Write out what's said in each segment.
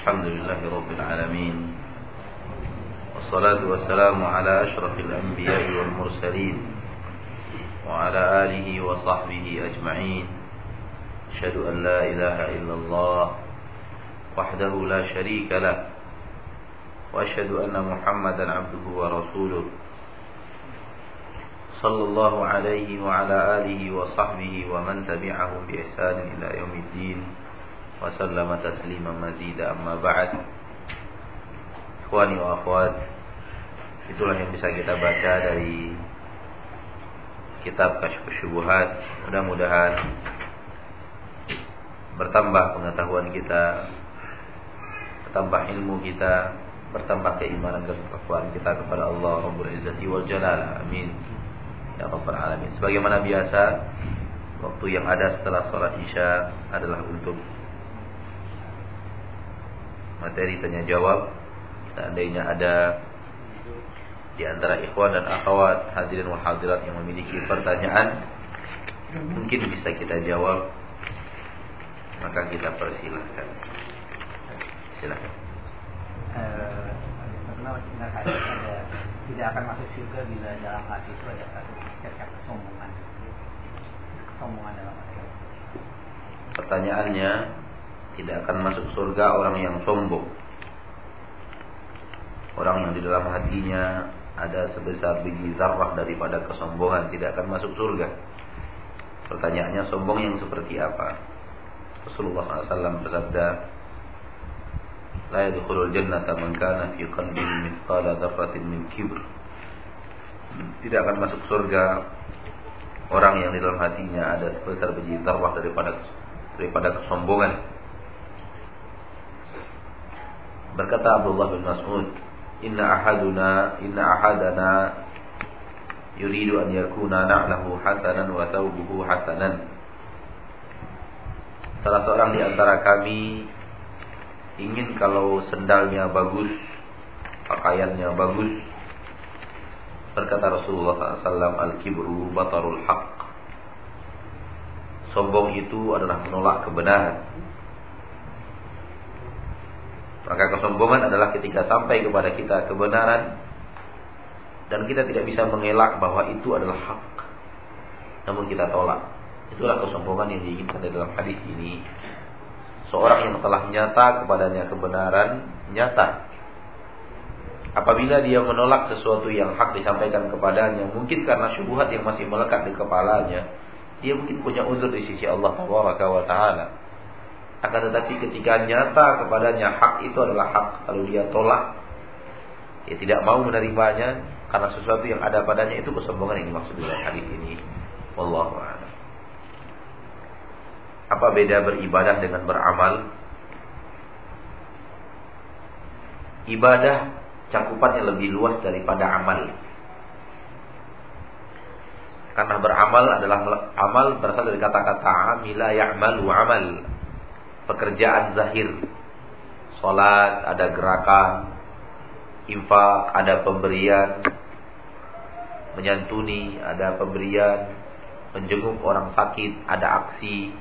الحمد لله رب العالمين والصلاة والسلام على أشرف الأنبياء والمرسلين وعلى آله وصحبه أجمعين. أشهد أن لا إله إلا الله وحده لا شريك له وأشهد أن محمدا عبده ورسوله صلى الله عليه وعلى آله وصحبه ومن تبعهم بإحسان إلى يوم الدين. وسلم تسليما مزيدا أما بعد Ikhwani wa akhwat Itulah yang bisa kita baca dari Kitab Kashf Syubuhat Mudah-mudahan Bertambah pengetahuan kita Bertambah ilmu kita Bertambah keimanan dan kekuatan kita kepada Allah Rabbul Izzati wal Jalal Amin Ya Rabbal Alamin Sebagaimana biasa Waktu yang ada setelah sholat isya adalah untuk materi tanya jawab. Seandainya ada di antara ikhwan dan akhwat hadirin wal hadirat yang memiliki pertanyaan mungkin bisa kita jawab. Maka kita persilahkan. Silakan. Eh, tidak akan masuk surga bila dalam hati itu ada satu kesombongan. Kesombongan dalam hati. Pertanyaannya tidak akan masuk surga orang yang sombong Orang yang di dalam hatinya ada sebesar biji zarrah daripada kesombongan tidak akan masuk surga. Pertanyaannya sombong yang seperti apa? Rasulullah SAW bersabda, yadkhulul jannata man kana fi qalbihi mithqala dzarratin min kibr. Tidak akan masuk surga orang yang di dalam hatinya ada sebesar biji zarrah daripada daripada kesombongan. Berkata Abdullah bin Mas'ud, inna ahaduna inna ahadana yuridu an yakuna na'lahu hasanan wa thawbuhu hasanan Salah seorang di antara kami ingin kalau sendalnya bagus, pakaiannya bagus. Berkata Rasulullah SAW, Al-kibru batarul haq. Sombong itu adalah menolak kebenaran. Maka kesombongan adalah ketika sampai kepada kita kebenaran dan kita tidak bisa mengelak bahwa itu adalah hak. Namun kita tolak. Itulah kesombongan yang diinginkan dalam hadis ini. Seorang yang telah nyata kepadanya kebenaran nyata. Apabila dia menolak sesuatu yang hak disampaikan kepadanya, mungkin karena syubhat yang masih melekat di kepalanya, dia mungkin punya uzur di sisi Allah Taala. Akan tetapi ketika nyata kepadanya hak itu adalah hak Lalu dia tolak Dia tidak mau menerimanya Karena sesuatu yang ada padanya itu kesombongan yang dimaksud dalam hadis ini Wallahu a'lam. Apa beda beribadah dengan beramal? Ibadah cakupannya lebih luas daripada amal Karena beramal adalah amal berasal dari kata-kata amila ya'malu amal pekerjaan zahir. Salat, ada gerakan, infak, ada pemberian, menyantuni, ada pemberian, menjenguk orang sakit, ada aksi.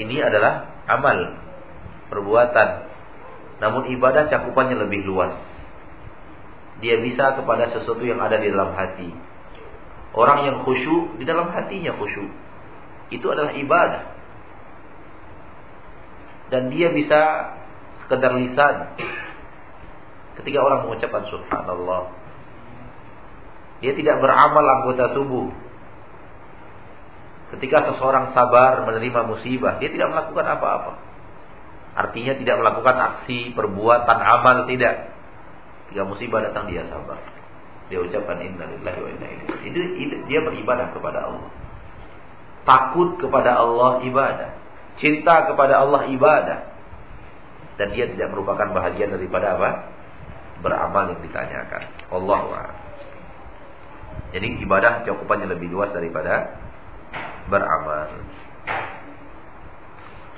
Ini adalah amal, perbuatan. Namun ibadah cakupannya lebih luas. Dia bisa kepada sesuatu yang ada di dalam hati. Orang yang khusyuk di dalam hatinya khusyuk. Itu adalah ibadah dan dia bisa sekedar lisan. Ketika orang mengucapkan subhanallah dia tidak beramal anggota tubuh. Ketika seseorang sabar menerima musibah dia tidak melakukan apa-apa. Artinya tidak melakukan aksi perbuatan amal tidak. Ketika musibah datang dia sabar. Dia ucapkan innalillahi wa inna ilaihi itu, itu dia beribadah kepada Allah. Takut kepada Allah ibadah Cinta kepada Allah ibadah. Dan dia tidak merupakan bahagian daripada apa? Beramal yang ditanyakan. Allah Jadi ibadah cakupannya lebih luas daripada beramal.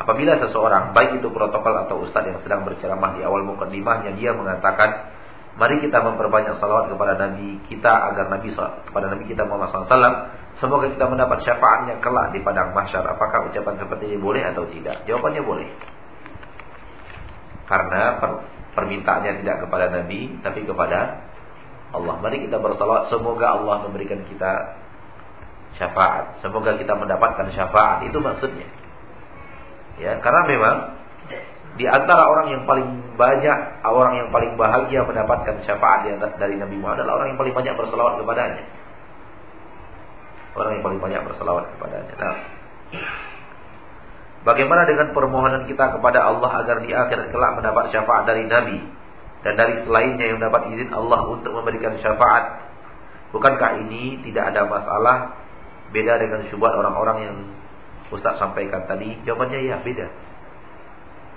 Apabila seseorang, baik itu protokol atau ustadz yang sedang berceramah di awal mukadimahnya, dia mengatakan, mari kita memperbanyak salawat kepada Nabi kita agar Nabi kepada Nabi kita Muhammad SAW Semoga kita mendapat syafaatnya kelak di padang mahsyar. Apakah ucapan seperti ini boleh atau tidak? Jawabannya boleh. Karena per, permintaannya tidak kepada Nabi, tapi kepada Allah. Mari kita bersalawat semoga Allah memberikan kita syafaat. Semoga kita mendapatkan syafaat. Itu maksudnya. Ya, karena memang di antara orang yang paling banyak, orang yang paling bahagia mendapatkan syafaat dari Nabi Muhammad adalah orang yang paling banyak berselawat kepadanya. Orang yang paling banyak berselawat kepadanya. Nah, bagaimana dengan permohonan kita kepada Allah agar di akhirat kelak mendapat syafaat dari Nabi dan dari selainnya yang dapat izin Allah untuk memberikan syafaat? Bukankah ini tidak ada masalah beda dengan syubhat orang-orang yang Ustaz sampaikan tadi? Jawabannya ya, beda.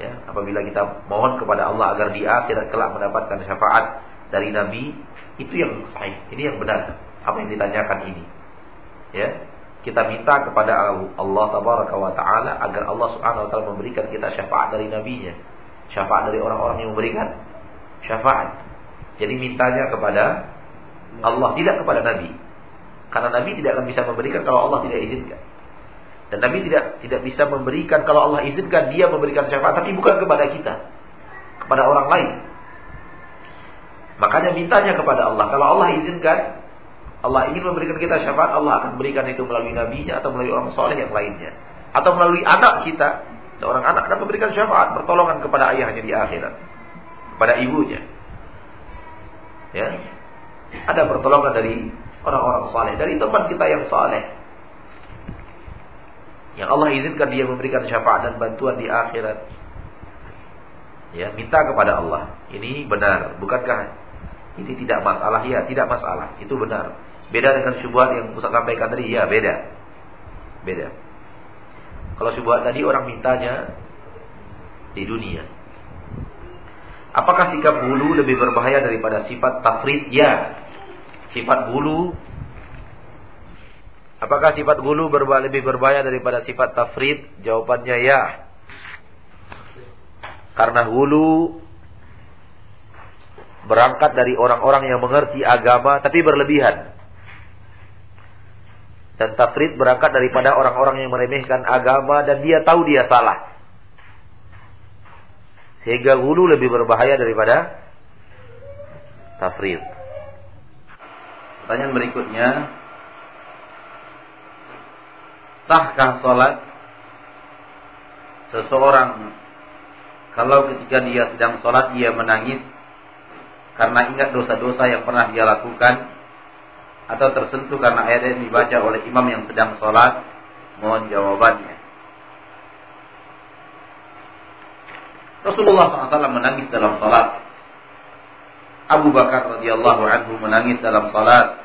Ya, apabila kita mohon kepada Allah agar di akhirat kelak mendapatkan syafaat dari Nabi, itu yang sahih, ini yang benar. Apa yang ditanyakan ini? Ya, kita minta kepada Allah wa taala agar Allah Subhanahu wa taala memberikan kita syafaat dari nabinya. Syafaat dari orang-orang yang memberikan syafaat. Jadi mintanya kepada Allah tidak kepada nabi. Karena nabi tidak akan bisa memberikan kalau Allah tidak izinkan. Dan Nabi tidak tidak bisa memberikan kalau Allah izinkan dia memberikan syafaat tapi bukan kepada kita. Kepada orang lain. Makanya mintanya kepada Allah. Kalau Allah izinkan Allah ingin memberikan kita syafaat, Allah akan berikan itu melalui nabinya atau melalui orang soleh yang lainnya. Atau melalui anak kita. Seorang anak akan memberikan syafaat, pertolongan kepada ayahnya di akhirat. Kepada ibunya. Ya. Ada pertolongan dari orang-orang saleh, dari teman kita yang saleh. Yang Allah izinkan dia memberikan syafaat dan bantuan di akhirat. Ya, minta kepada Allah. Ini benar, bukankah ini tidak masalah? Ya, tidak masalah. Itu benar. Beda dengan syubhat yang Ustaz sampaikan tadi, ya beda. Beda. Kalau syubhat tadi orang mintanya di dunia. Apakah sikap bulu lebih berbahaya daripada sifat tafrid? Ya. Sifat bulu Apakah sifat gulu berba lebih berbahaya daripada sifat tafrid? Jawabannya ya. Karena gulu berangkat dari orang-orang yang mengerti agama tapi berlebihan. Dan tafrid berangkat daripada orang-orang yang meremehkan agama dan dia tahu dia salah. Sehingga gulu lebih berbahaya daripada tafrid. Pertanyaan berikutnya, sahkah sholat seseorang kalau ketika dia sedang sholat dia menangis karena ingat dosa-dosa yang pernah dia lakukan atau tersentuh karena ayat yang dibaca oleh imam yang sedang sholat mohon jawabannya Rasulullah SAW menangis dalam sholat Abu Bakar radhiyallahu anhu menangis dalam salat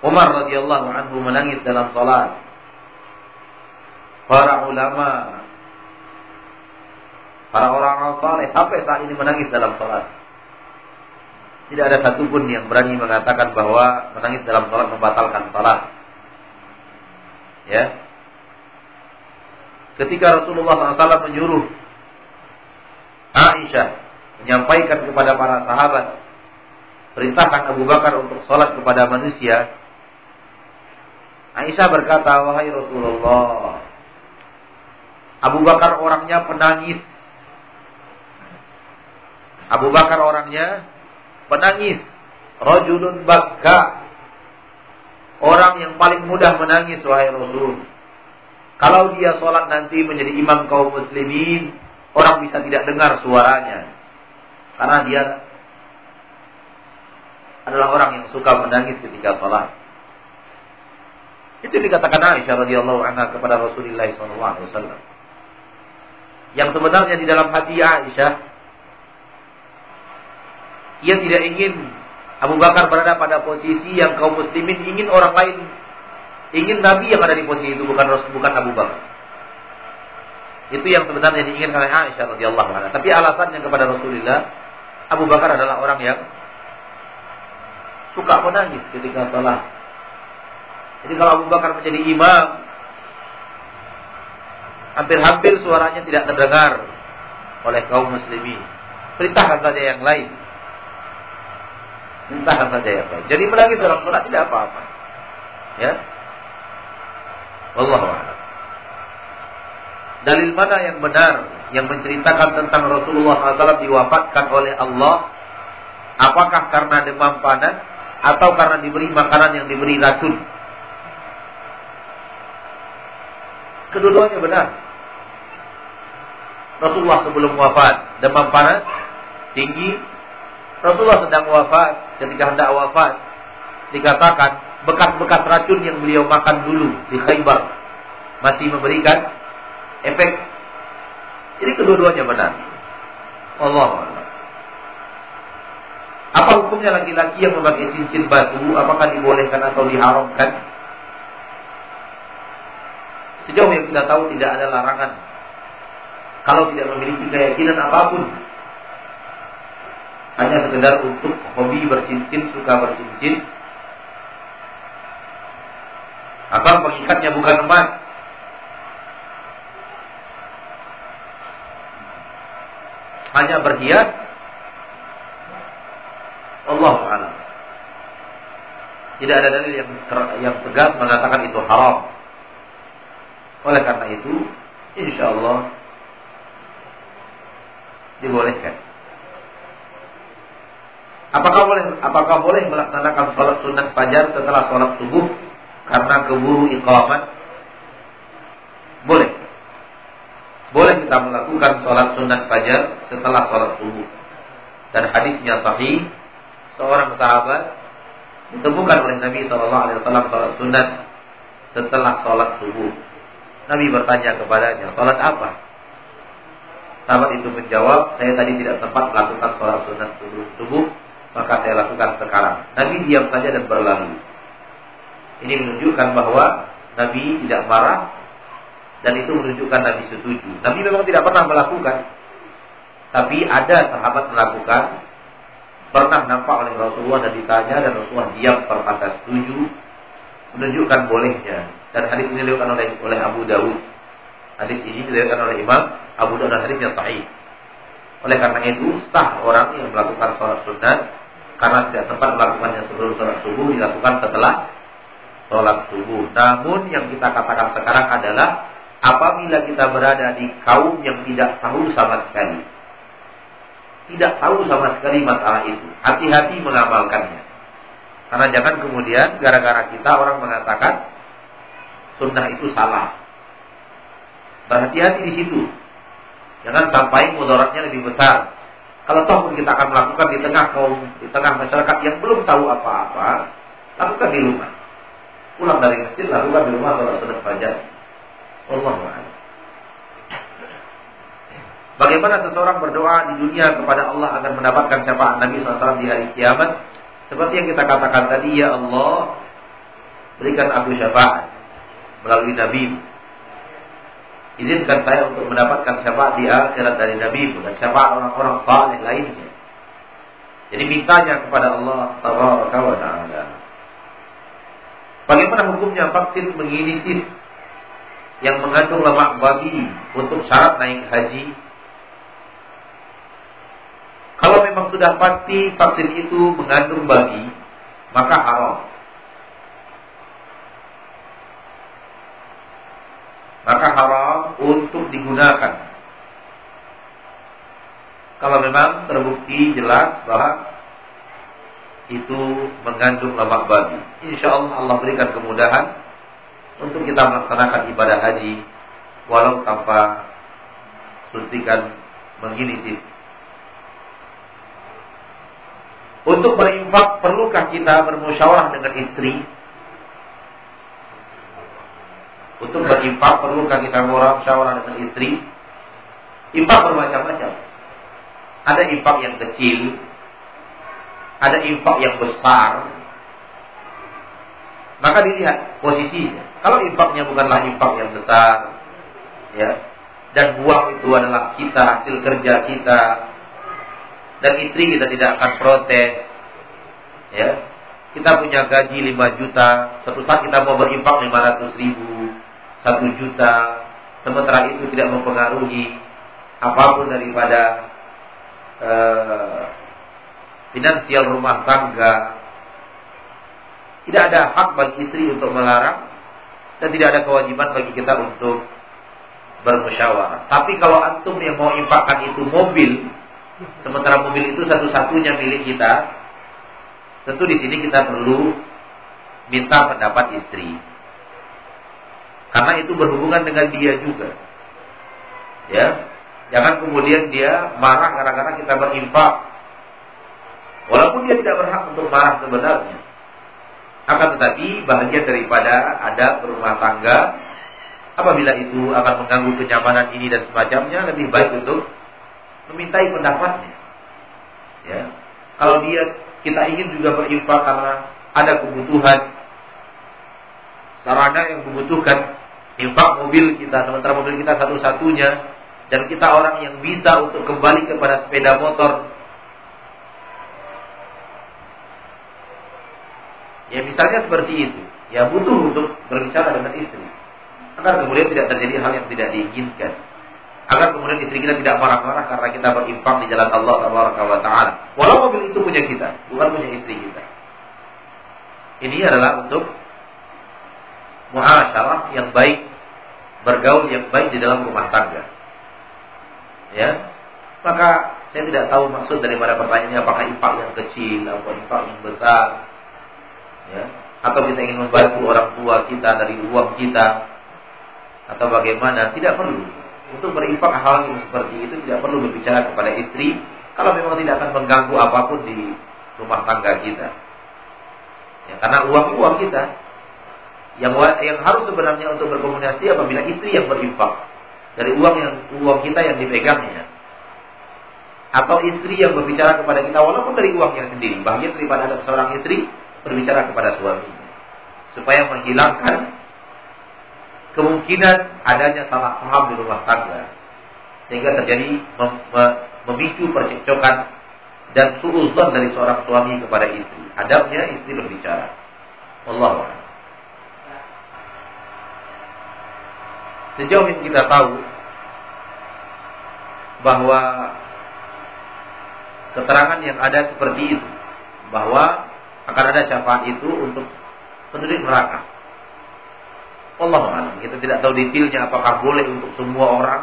Umar radhiyallahu anhu menangis dalam salat. Para ulama, para orang-orang saleh sampai saat ini menangis dalam salat. Tidak ada satupun yang berani mengatakan bahwa menangis dalam salat membatalkan salat. Ya. Ketika Rasulullah SAW menyuruh Aisyah menyampaikan kepada para sahabat perintahkan Abu Bakar untuk sholat kepada manusia Aisyah berkata, wahai Rasulullah, Abu Bakar orangnya penangis. Abu Bakar orangnya penangis. Rajulun baka. Orang yang paling mudah menangis, wahai Rasul. Kalau dia sholat nanti menjadi imam kaum muslimin, orang bisa tidak dengar suaranya. Karena dia adalah orang yang suka menangis ketika sholat. Itu dikatakan Aisyah radhiyallahu anha kepada Rasulullah SAW. Yang sebenarnya di dalam hati Aisyah, ia tidak ingin Abu Bakar berada pada posisi yang kaum muslimin ingin orang lain, ingin Nabi yang ada di posisi itu bukan bukan Abu Bakar. Itu yang sebenarnya diinginkan oleh Aisyah radhiyallahu anha. Tapi alasannya kepada Rasulullah, Abu Bakar adalah orang yang suka menangis ketika salat jadi kalau Abu Bakar menjadi imam, hampir-hampir suaranya tidak terdengar oleh kaum muslimin. Perintahkan saja yang lain. Perintahkan saja lain. Jadi menangis dalam sholat tidak apa-apa. Ya. Allah Dalil mana yang benar yang menceritakan tentang Rasulullah SAW diwafatkan oleh Allah, apakah karena demam panas atau karena diberi makanan yang diberi racun? Kedua-duanya benar. Rasulullah sebelum wafat demam panas tinggi. Rasulullah sedang wafat ketika hendak wafat dikatakan bekas-bekas racun yang beliau makan dulu di Khaybar masih memberikan efek. Jadi kedua-duanya benar. Allah Apa hukumnya laki-laki yang memakai cincin batu? Apakah dibolehkan atau diharamkan? Sejauh yang kita tahu tidak ada larangan. Kalau tidak memiliki keyakinan apa pun. Hanya sekedar untuk hobi bercincin, suka bercincin. Atau pengikatnya bukan emas. Hanya berhias. Allah alam. Tidak ada dalil yang yang tegas mengatakan itu haram. Oleh karena itu, insya Allah dibolehkan. Apakah boleh apakah boleh melaksanakan sholat sunat fajar setelah sholat subuh karena keburu iqamat? Boleh. Boleh kita melakukan sholat sunat fajar setelah sholat subuh. Dan hadisnya sahih, seorang sahabat ditemukan oleh Nabi Shallallahu Alaihi sholat sunat setelah sholat subuh. Nabi bertanya kepadanya, sholat apa? Sahabat itu menjawab, saya tadi tidak sempat melakukan sholat sunat subuh, maka saya lakukan sekarang. Nabi diam saja dan berlalu. Ini menunjukkan bahwa Nabi tidak marah dan itu menunjukkan Nabi setuju. Nabi memang tidak pernah melakukan, tapi ada sahabat melakukan. Pernah nampak oleh Rasulullah dan ditanya dan Rasulullah diam perkata setuju, menunjukkan bolehnya. Dan hadis ini diriwayatkan oleh oleh Abu Dawud. Hadis ini diriwayatkan oleh Imam Abu Dawud dan hadis yang sahih. Oleh karena itu sah orang yang melakukan sholat sunat karena tidak sempat melakukannya sebelum sholat subuh dilakukan setelah sholat subuh. Namun yang kita katakan sekarang adalah apabila kita berada di kaum yang tidak tahu sama sekali, tidak tahu sama sekali masalah itu, hati-hati mengamalkannya. Karena jangan kemudian gara-gara kita orang mengatakan sunnah itu salah. Berhati-hati di situ. Jangan sampai mudaratnya lebih besar. Kalau toh pun kita akan melakukan di tengah kaum, di tengah masyarakat yang belum tahu apa-apa, lakukan di rumah. Pulang dari masjid, lakukan di rumah sholat sunat fajar. Allah Bagaimana seseorang berdoa di dunia kepada Allah agar mendapatkan syafaat Nabi SAW di hari kiamat? Seperti yang kita katakan tadi, ya Allah, berikan aku syafaat melalui Nabi. Izinkan saya untuk mendapatkan syafaat di akhirat dari Nabi dan syafaat orang-orang saleh lainnya. Jadi mintanya kepada Allah Taala wa Ta'ala. Bagaimana hukumnya vaksin menginitis yang mengandung lemak babi untuk syarat naik haji? Kalau memang sudah pasti vaksin itu mengandung babi, maka haram. Maka haram untuk digunakan. Kalau memang terbukti jelas bahwa itu mengandung lemak babi. Insya Allah Allah berikan kemudahan untuk kita melaksanakan ibadah haji walau tanpa suntikan mengginitis. Untuk berinfak perlukah kita bermusyawarah dengan istri untuk berinfak perlukah kita musyawarah dengan istri? Infak bermacam-macam. Ada infak yang kecil, ada infak yang besar. Maka dilihat posisinya. Kalau infaknya bukanlah infak yang besar, ya, dan uang itu adalah kita hasil kerja kita, dan istri kita tidak akan protes, ya, kita punya gaji 5 juta, satu saat kita mau berinfak 500 ribu, satu juta, sementara itu tidak mempengaruhi apa pun daripada uh, finansial rumah tangga. Tidak ada hak bagi istri untuk melarang dan tidak ada kewajiban bagi kita untuk bermusyawarah. Tapi kalau antum yang mau infakkan itu mobil, sementara mobil itu satu-satunya milik kita, tentu di sini kita perlu minta pendapat istri. Karena itu berhubungan dengan dia juga. Ya, jangan kemudian dia marah gara-gara kita berinfak. Walaupun dia tidak berhak untuk marah sebenarnya. Akan tetapi bahagian daripada ada berumah tangga apabila itu akan mengganggu kenyamanan ini dan semacamnya lebih baik untuk memintai pendapatnya. Ya. Kalau dia kita ingin juga berinfak karena ada kebutuhan sarana yang membutuhkan infak mobil kita sementara mobil kita satu-satunya dan kita orang yang bisa untuk kembali kepada sepeda motor Ya misalnya seperti itu. Ya butuh untuk berbicara dengan istri. Agar kemudian tidak terjadi hal yang tidak diinginkan. Agar kemudian istri kita tidak marah-marah karena kita berinfak di jalan Allah Taala. Walau mobil itu punya kita, bukan punya istri kita. Ini adalah untuk muasyarah yang baik, bergaul yang baik di dalam rumah tangga. Ya, maka saya tidak tahu maksud daripada pertanyaannya apakah infak yang kecil atau infak yang besar. Ya? Atau kita ingin membantu orang tua kita dari uang kita atau bagaimana? Tidak perlu. Untuk berinfak hal yang seperti itu tidak perlu berbicara kepada istri kalau memang tidak akan mengganggu apa pun di rumah tangga kita. Ya, karena uang uang kita yang yang harus sebenarnya untuk berkomunikasi apabila istri yang berinfak. Dari uang yang uang kita yang dipegangnya. Atau istri yang berbicara kepada kita walaupun dari uangnya sendiri. Bahagia daripada ada seorang istri berbicara kepada suaminya. Supaya menghilangkan kemungkinan adanya salah paham di rumah tangga. Sehingga terjadi mem memicu percekcokan dan suuzon dari seorang suami kepada istri. Adabnya istri berbicara. Allah Sejauh yang kita tahu bahwa keterangan yang ada seperti itu bahwa akan ada syafaat itu untuk penduduk neraka. Allah alam. Kita tidak tahu detailnya apakah boleh untuk semua orang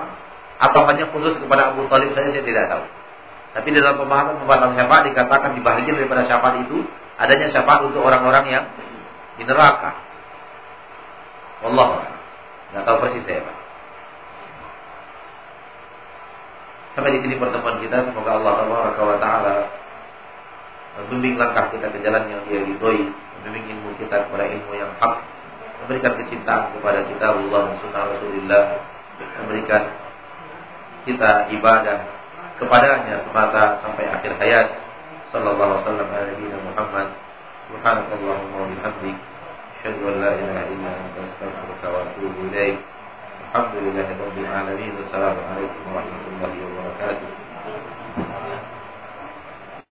atau hanya khusus kepada Abu Talib saja saya tidak tahu. Tapi dalam pemahaman pembahasan syafaat dikatakan di bahagian daripada syafaat itu adanya syafaat untuk orang-orang yang di neraka. Allah alam. Tidak tahu persis saya Pak. Sampai di sini pertemuan kita. Semoga Allah Taala membimbing langkah kita ke jalan yang dia ridhoi, membimbing ilmu kita kepada ilmu yang hak, memberikan kecintaan kepada kita Allah sunnah Rasulullah, memberikan kita ibadah kepadanya semata sampai akhir hayat. Sallallahu alaihi wasallam Muhammad. Subhanakallahumma wa أشهد أن لا إله إلا أنت أستغفرك وأتوب إليك. الحمد لله رب العالمين والسلام عليكم ورحمة الله وبركاته.